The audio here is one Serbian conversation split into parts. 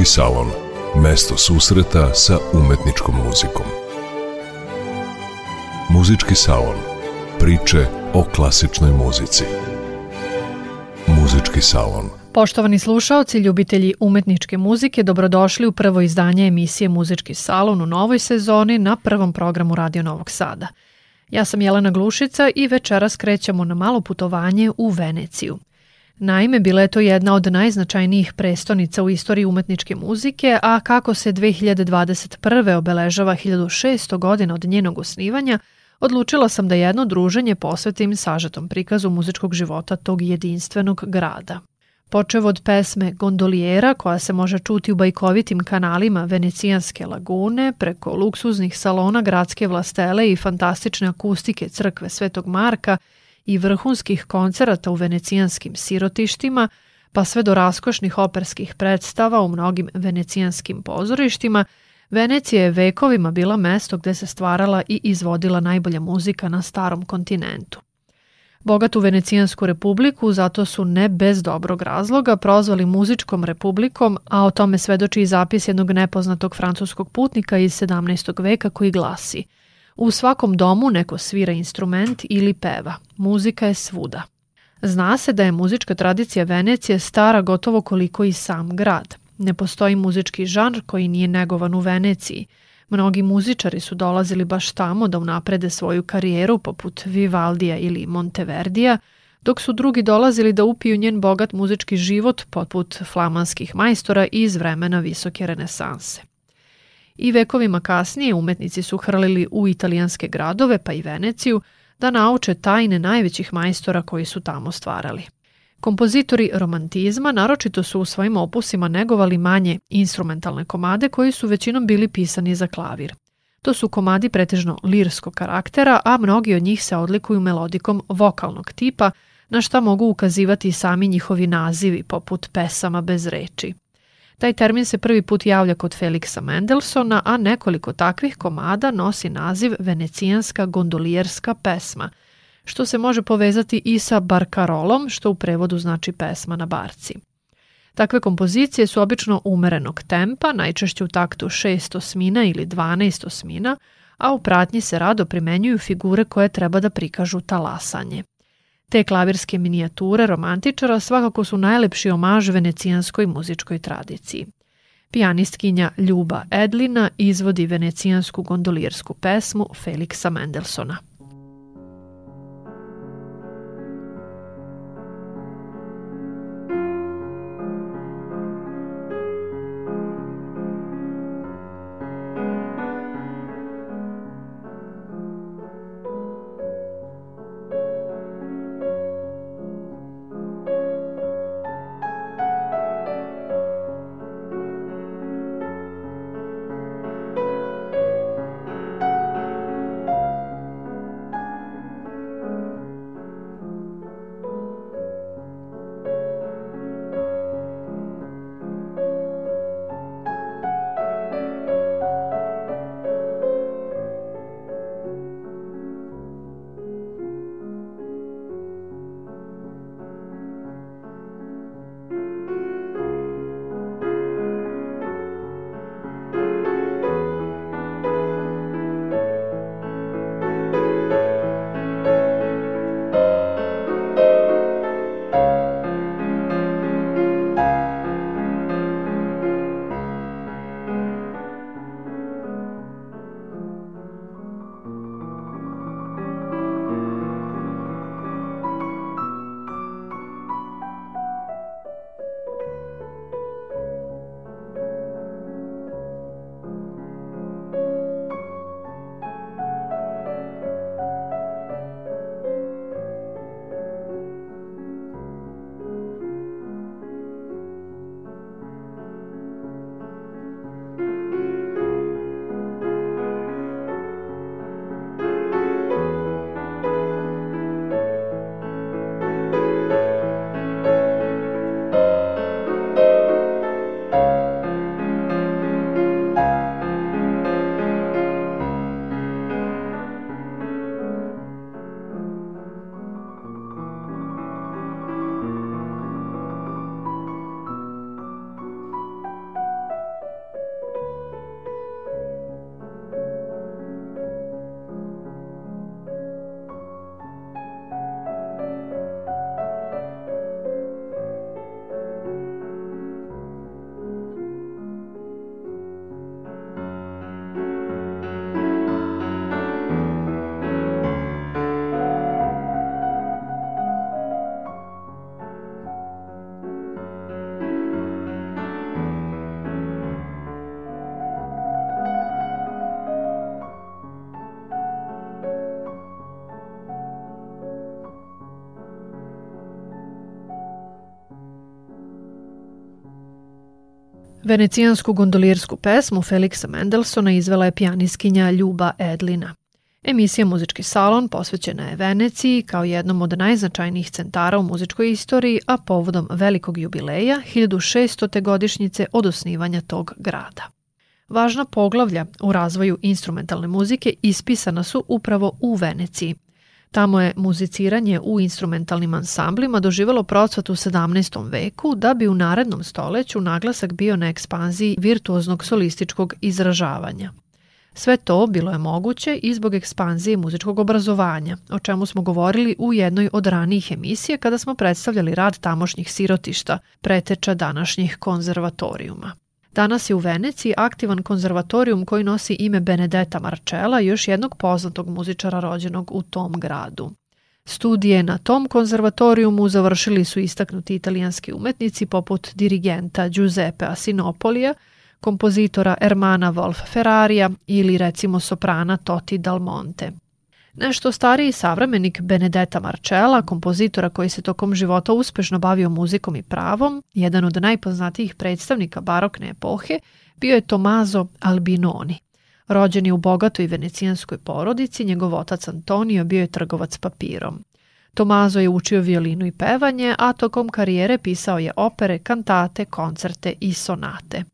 Muzički salon. Mesto susreta sa umetničkom muzikom. Muzički salon. Priče o klasičnoj muzici. Muzički salon. Poštovani slušaoci, ljubitelji umetničke muzike, dobrodošli u prvo izdanje emisije Muzički salon u novoj sezoni na prvom programu Radio Novog Sada. Ja sam Jelena Glušica i večeras krećemo na malo putovanje u Veneciju – Naime, bila je to jedna od najznačajnijih prestonica u istoriji umetničke muzike, a kako se 2021. obeležava 1600 godina od njenog osnivanja, odlučila sam da jedno druženje posvetim sažetom prikazu muzičkog života tog jedinstvenog grada. Počev od pesme Gondoliera koja se može čuti u bajkovitim kanalima Venecijanske lagune, preko luksuznih salona gradske vlastele i fantastične akustike crkve Svetog Marka – i vrhunskih koncerata u venecijanskim sirotištima, pa sve do raskošnih operskih predstava u mnogim venecijanskim pozorištima, Venecija je vekovima bila mesto gde se stvarala i izvodila najbolja muzika na starom kontinentu. Bogatu Venecijansku republiku zato su ne bez dobrog razloga prozvali muzičkom republikom, a o tome svedoči i zapis jednog nepoznatog francuskog putnika iz 17. veka koji glasi – U svakom domu neko svira instrument ili peva. Muzika je svuda. Zna se da je muzička tradicija Venecije stara gotovo koliko i sam grad. Ne postoji muzički žanr koji nije negovan u Veneciji. Mnogi muzičari su dolazili baš tamo da unaprede svoju karijeru poput Vivaldija ili Monteverdija, dok su drugi dolazili da upiju njen bogat muzički život poput flamanskih majstora iz vremena visoke renesanse i vekovima kasnije umetnici su hrlili u italijanske gradove pa i Veneciju da nauče tajne najvećih majstora koji su tamo stvarali. Kompozitori romantizma naročito su u svojim opusima negovali manje instrumentalne komade koji su većinom bili pisani za klavir. To su komadi pretežno lirskog karaktera, a mnogi od njih se odlikuju melodikom vokalnog tipa, na šta mogu ukazivati sami njihovi nazivi, poput pesama bez reči. Taj termin se prvi put javlja kod Feliksa Mendelsona, a nekoliko takvih komada nosi naziv venecijanska gondolijerska pesma, što se može povezati i sa barkarolom, što u prevodu znači pesma na barci. Takve kompozicije su obično umerenog tempa, najčešće u taktu 6 osmina ili 12 osmina, a u pratnji se rado primenjuju figure koje treba da prikažu talasanje. Te klavirske minijature romantičara svakako su najlepši omaž venecijanskoj muzičkoj tradiciji. Pijanistkinja Ljuba Edlina izvodi venecijansku gondolirsku pesmu Feliksa Mendelsona. Venecijansku gondolirsku pesmu Feliksa Mendelsona izvela je pijaniskinja Ljuba Edlina. Emisija Muzički salon posvećena je Veneciji kao jednom od najznačajnijih centara u muzičkoj istoriji, a povodom velikog jubileja 1600. godišnjice od osnivanja tog grada. Važna poglavlja u razvoju instrumentalne muzike ispisana su upravo u Veneciji. Tamo je muziciranje u instrumentalnim ansamblima doživelo procvat u 17. veku da bi u narednom stoleću naglasak bio na ekspanziji virtuoznog solističkog izražavanja. Sve to bilo je moguće i zbog ekspanzije muzičkog obrazovanja, o čemu smo govorili u jednoj od ranijih emisija kada smo predstavljali rad tamošnjih sirotišta, preteča današnjih konzervatorijuma. Danas je u Veneciji aktivan konzervatorijum koji nosi ime Benedetta Marcella, još jednog poznatog muzičara rođenog u tom gradu. Studije na tom konzervatorijumu završili su istaknuti italijanski umetnici poput dirigenta Giuseppe Asinopolija, kompozitora Ermana Wolf Ferrarija ili recimo soprana Toti Dal Monte. Nešto stariji savremenik Benedetta Marcella, kompozitora koji se tokom života uspešno bavio muzikom i pravom, jedan od najpoznatijih predstavnika barokne epohe, bio je Tomaso Albinoni. Rođen je u bogatoj venecijanskoj porodici, njegov otac Antonio bio je trgovac papirom. Tomazo je učio violinu i pevanje, a tokom karijere pisao je opere, kantate, koncerte i sonate.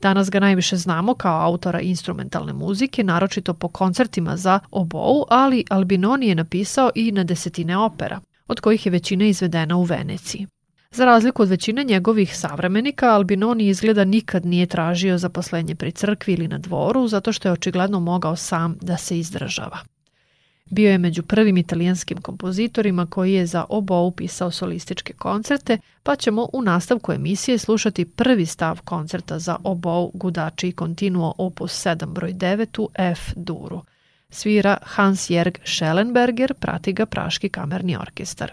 Danas ga najviše znamo kao autora instrumentalne muzike, naročito po koncertima za obou, ali Albinoni je napisao i na desetine opera, od kojih je većina izvedena u Veneciji. Za razliku od većine njegovih savremenika, Albinoni izgleda nikad nije tražio zaposlenje pri crkvi ili na dvoru, zato što je očigledno mogao sam da se izdržava. Bio je među prvim italijanskim kompozitorima koji je za obo upisao solističke koncerte, pa ćemo u nastavku emisije slušati prvi stav koncerta za obo gudači i kontinuo opus 7 broj 9 u F duru. Svira Hans-Jerg Schellenberger, prati ga Praški kamerni orkestar.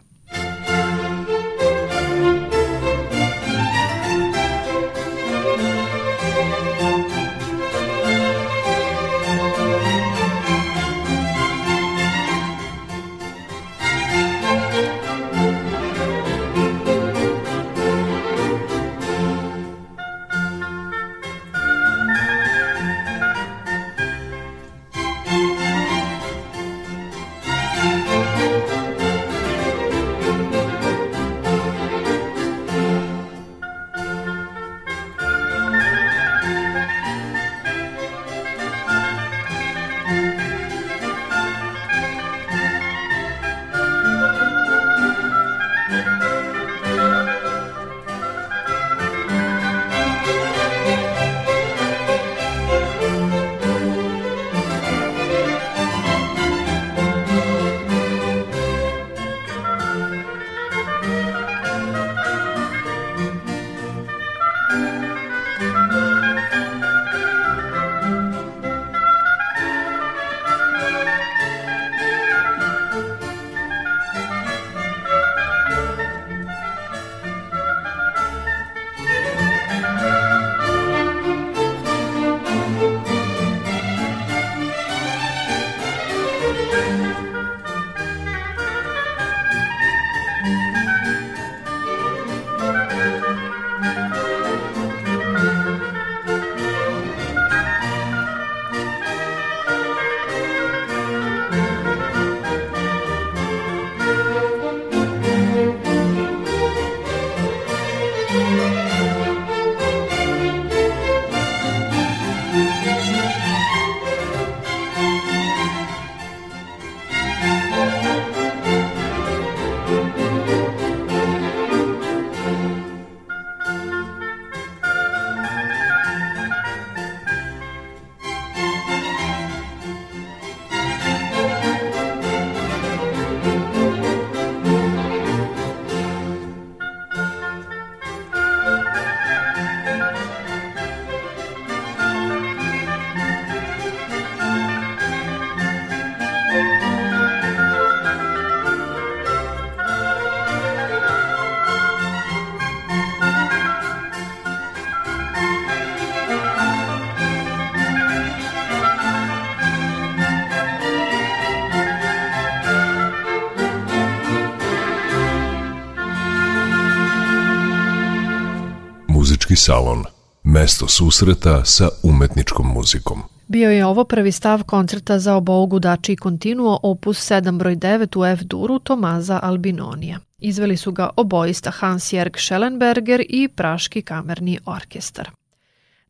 Salon. Mesto susreta sa umetničkom muzikom. Bio je ovo prvi stav koncerta za obou gudači i kontinuo opus 7 broj 9 u F-duru Tomaza Albinonija. Izveli su ga obojista Hans-Jörg Schellenberger i Praški kamerni orkestar.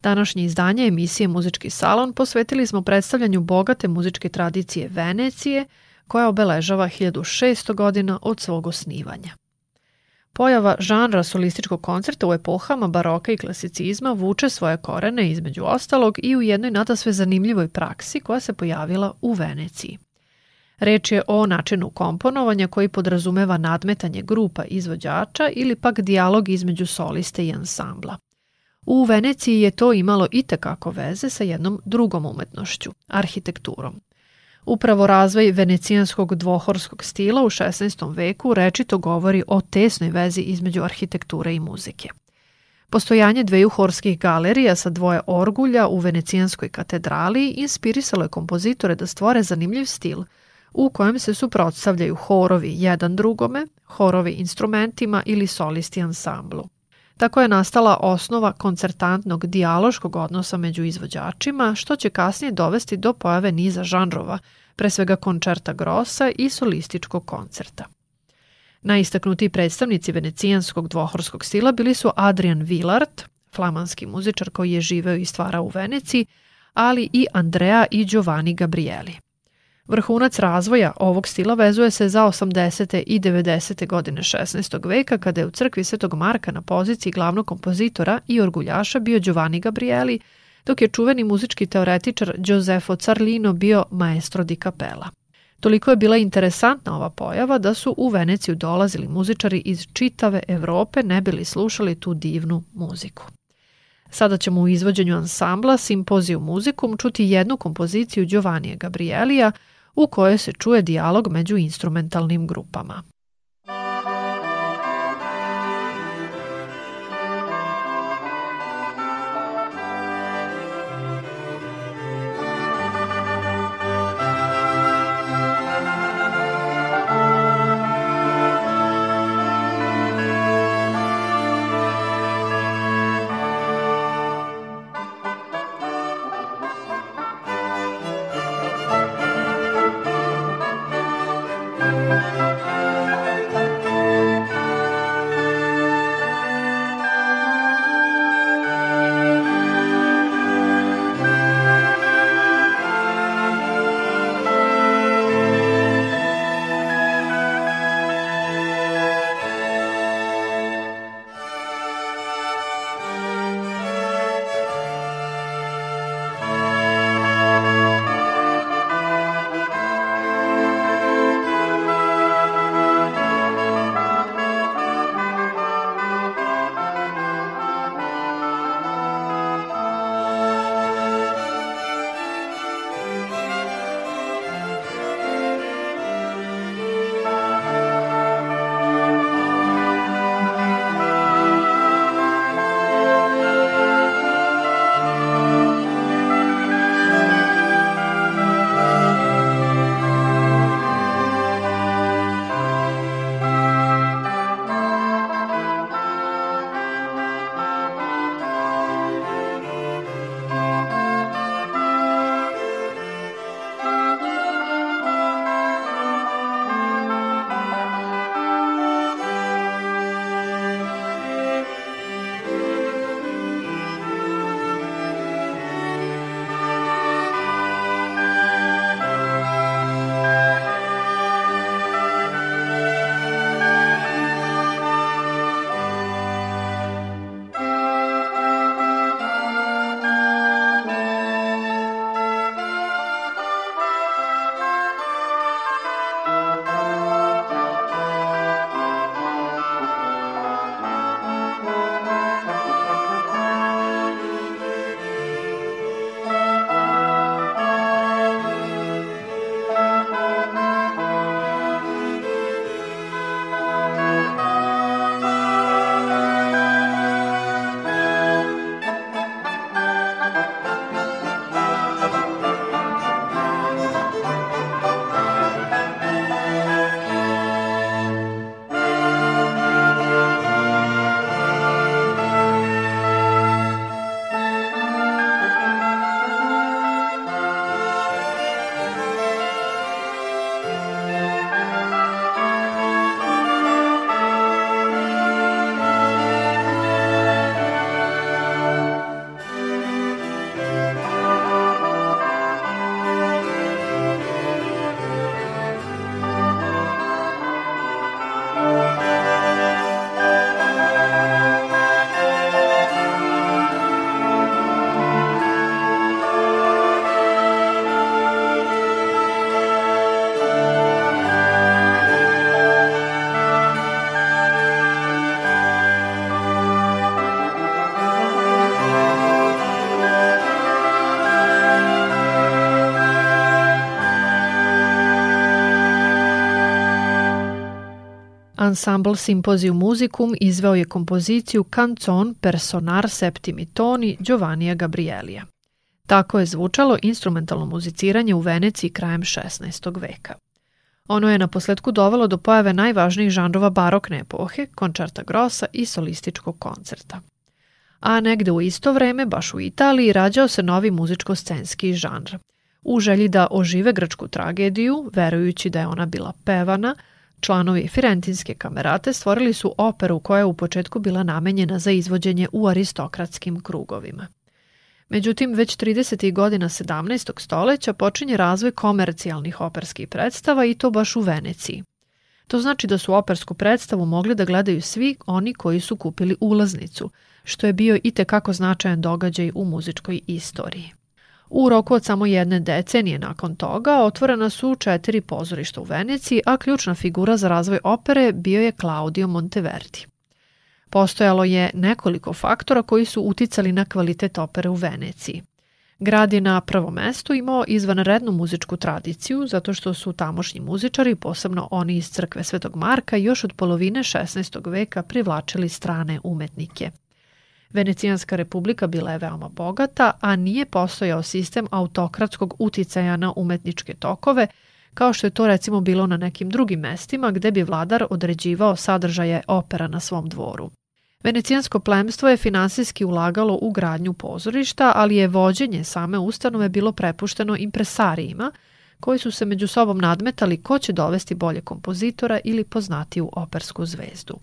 Današnje izdanje emisije Muzički salon posvetili smo predstavljanju bogate muzičke tradicije Venecije, koja obeležava 1600 godina od svog osnivanja. Pojava žanra solističkog koncerta u epohama baroka i klasicizma vuče svoje korene između ostalog i u jednoj nadasve zanimljivoj praksi koja se pojavila u Veneciji. Reč je o načinu komponovanja koji podrazumeva nadmetanje grupa izvođača ili pak dijalog između soliste i ansambla. U Veneciji je to imalo i tekako veze sa jednom drugom umetnošću, arhitekturom. Upravo razvoj venecijanskog dvohorskog stila u 16. veku rečito govori o tesnoj vezi između arhitekture i muzike. Postojanje dveju horskih galerija sa dvoje orgulja u venecijanskoj katedrali inspirisalo je kompozitore da stvore zanimljiv stil u kojem se suprotstavljaju horovi jedan drugome, horovi instrumentima ili solisti ansamblu. Tako je nastala osnova koncertantnog dijaloškog odnosa među izvođačima, što će kasnije dovesti do pojave niza žanrova, pre svega koncerta grosa i solističkog koncerta. Najistaknutiji predstavnici venecijanskog dvohorskog stila bili su Adrian Villard, flamanski muzičar koji je živeo i stvarao u Veneciji, ali i Andrea i Giovanni Gabrieli. Vrhunac razvoja ovog stila vezuje se za 80. i 90. godine 16. veka kada je u crkvi Svetog Marka na poziciji glavnog kompozitora i orguljaša bio Giovanni Gabrieli, dok je čuveni muzički teoretičar Giosefo Carlino bio maestro di capella. Toliko je bila interesantna ova pojava da su u Veneciju dolazili muzičari iz čitave Evrope ne bili slušali tu divnu muziku. Sada ćemo u izvođenju ansambla Simpoziju muzikum čuti jednu kompoziciju Giovannije Gabrielija u kojoj se čuje dijalog među instrumentalnim grupama. Música ansambl Symposium Musicum izveo je kompoziciju Canzon Personar Septimi Toni Giovannija Gabrielija. Tako je zvučalo instrumentalno muziciranje u Veneciji krajem 16. veka. Ono je na posledku dovelo do pojave najvažnijih žanrova barokne epohe, končerta grosa i solističkog koncerta. A negde u isto vreme, baš u Italiji, rađao se novi muzičko-scenski žanr. U želji da ožive grčku tragediju, verujući da je ona bila pevana, članovi Firentinske kamerate stvorili su operu koja je u početku bila namenjena za izvođenje u aristokratskim krugovima. Međutim, već 30. godina 17. stoleća počinje razvoj komercijalnih operskih predstava i to baš u Veneciji. To znači da su opersku predstavu mogli da gledaju svi oni koji su kupili ulaznicu, što je bio i tekako značajan događaj u muzičkoj istoriji. U roku od samo jedne decenije nakon toga otvorena su četiri pozorišta u Veneciji, a ključna figura za razvoj opere bio je Claudio Monteverdi. Postojalo je nekoliko faktora koji su uticali na kvalitet opere u Veneciji. Grad je na prvom mestu imao izvanrednu muzičku tradiciju zato što su tamošnji muzičari, posebno oni iz crkve Svetog Marka, još od polovine 16. veka privlačili strane umetnike. Venecijanska republika bila je veoma bogata, a nije postojao sistem autokratskog uticaja na umetničke tokove, kao što je to recimo bilo na nekim drugim mestima gde bi vladar određivao sadržaje opera na svom dvoru. Venecijansko plemstvo je finansijski ulagalo u gradnju pozorišta, ali je vođenje same ustanove bilo prepušteno impresarijima, koji su se među sobom nadmetali ko će dovesti bolje kompozitora ili poznatiju opersku zvezdu.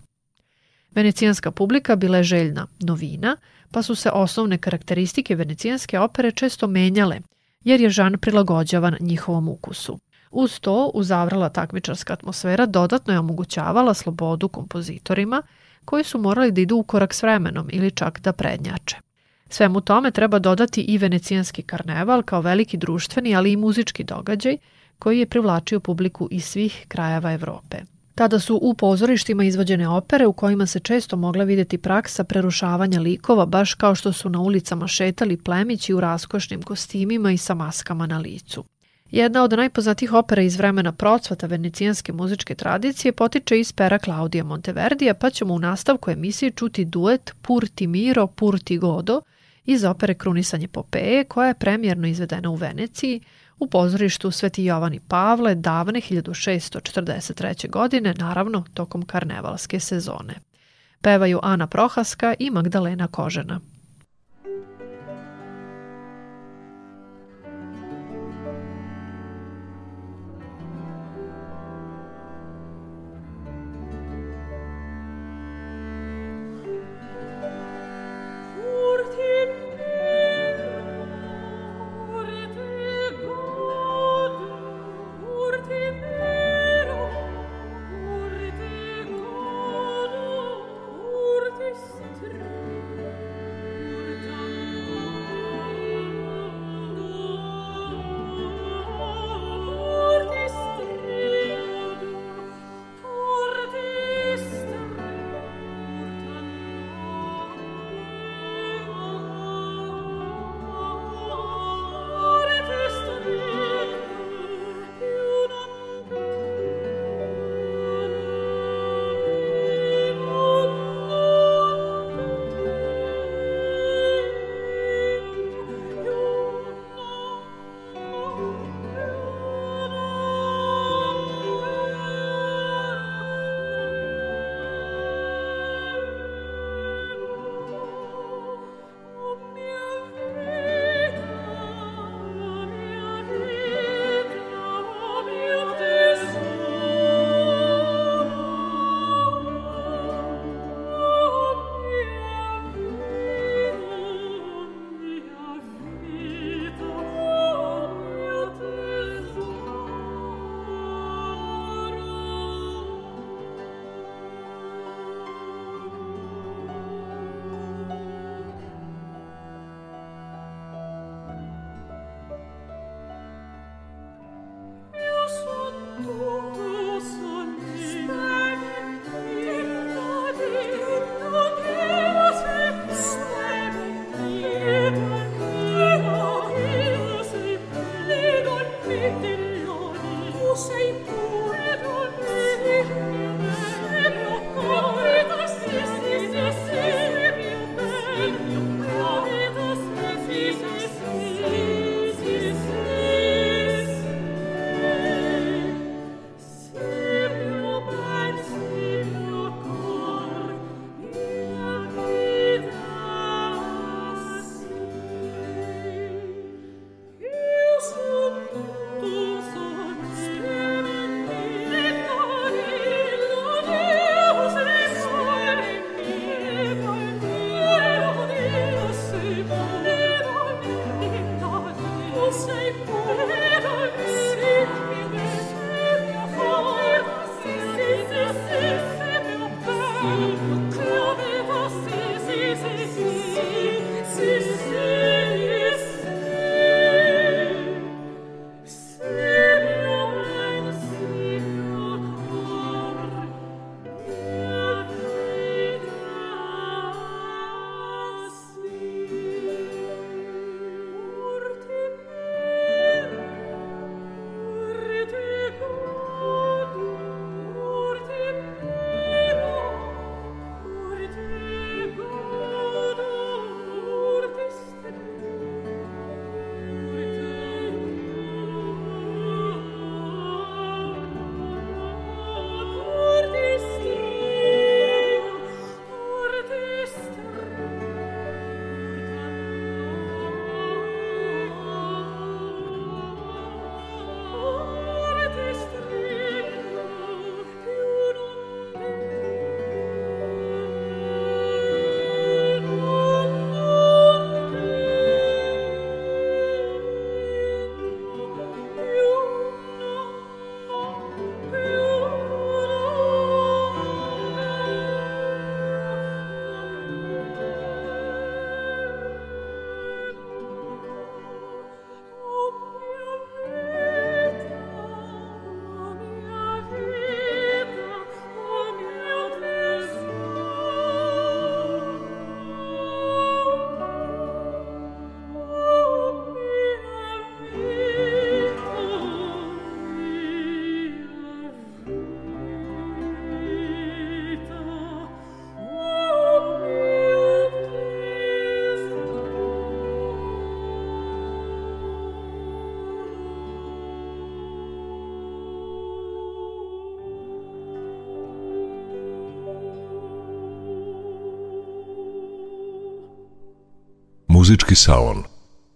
Venecijanska publika bila je željna novina, pa su se osnovne karakteristike venecijanske opere često menjale, jer je žan prilagođavan njihovom ukusu. Uz to, uzavrala takmičarska atmosfera dodatno je omogućavala slobodu kompozitorima, koji su morali da idu u korak s vremenom ili čak da prednjače. Svemu tome treba dodati i venecijanski karneval kao veliki društveni, ali i muzički događaj koji je privlačio publiku iz svih krajeva Evrope. Tada su u pozorištima izvođene opere u kojima se često mogla videti praksa prerušavanja likova, baš kao što su na ulicama šetali plemići u raskošnim kostimima i sa maskama na licu. Jedna od najpoznatijih opera iz vremena procvata venecijanske muzičke tradicije potiče iz pera Claudija Monteverdija, pa ćemo u nastavku emisije čuti duet Pur ti miro, pur ti godo iz opere Krunisanje Popeje, koja je premijerno izvedena u Veneciji, u pozorištu Sveti Jovani Pavle davne 1643. godine, naravno tokom karnevalske sezone. Pevaju Ana Prohaska i Magdalena Kožena. Muzički salon.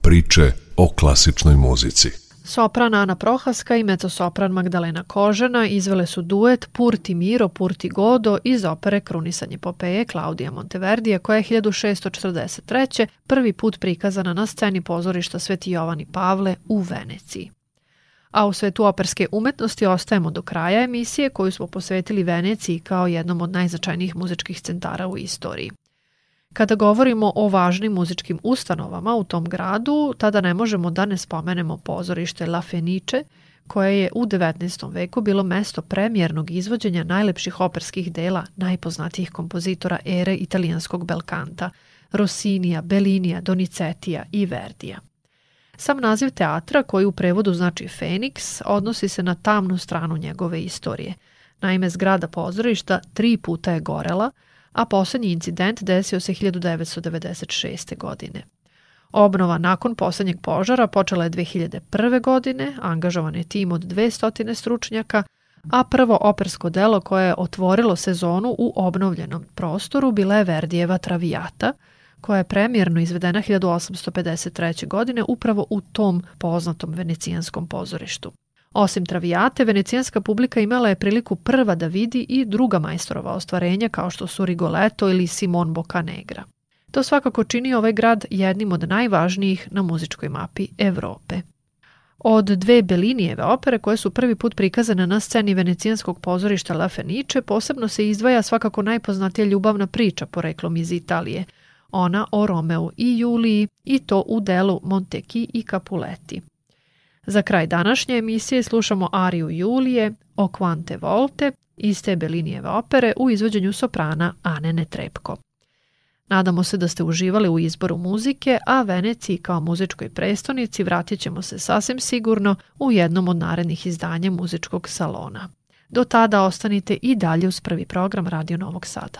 Priče o klasičnoj muzici. Sopran Ana Prohaska i mecosopran Magdalena Kožena izvele su duet Purti Miro, Purti Godo iz opere Krunisanje Popeje Klaudija Monteverdija koja je 1643. prvi put prikazana na sceni pozorišta Sveti Jovan i Pavle u Veneciji. A u svetu operske umetnosti ostajemo do kraja emisije koju smo posvetili Veneciji kao jednom od najznačajnijih muzičkih centara u istoriji. Kada govorimo o važnim muzičkim ustanovama u tom gradu, tada ne možemo da ne spomenemo pozorište La Fenice, koje je u 19. veku bilo mesto premijernog izvođenja najlepših operskih dela najpoznatijih kompozitora ere italijanskog belkanta, Rossinija, Bellinija, Donizetija i Verdija. Sam naziv teatra, koji u prevodu znači Feniks, odnosi se na tamnu stranu njegove istorije. Naime, zgrada pozorišta tri puta je gorela, a poslednji incident desio se 1996. godine. Obnova nakon poslednjeg požara počela je 2001. godine, angažovan je tim od 200 stručnjaka, a prvo opersko delo koje je otvorilo sezonu u obnovljenom prostoru bila je Verdijeva Travijata, koja je premijerno izvedena 1853. godine upravo u tom poznatom venecijanskom pozorištu. Osim Travijate, venecijanska publika imala je priliku prva da vidi i druga majstorova ostvarenja kao što su Rigoletto ili Simon Boccanegra. To svakako čini ovaj grad jednim od najvažnijih na muzičkoj mapi Evrope. Od dve Belinijeve opere koje su prvi put prikazane na sceni venecijanskog pozorišta La Fenice posebno se izdvaja svakako najpoznatija ljubavna priča poreklom iz Italije, ona o Romeu i Juliji i to u delu Monteki i Capuletti. Za kraj današnje emisije slušamo ariju Julije o Quante Volte iz te Belinijeve opere u izvođenju soprana Ane Netrepko. Nadamo se da ste uživali u izboru muzike, a Veneciji kao muzičkoj prestonici vratit ćemo se sasvim sigurno u jednom od narednih izdanja muzičkog salona. Do tada ostanite i dalje uz prvi program Radio Novog Sada.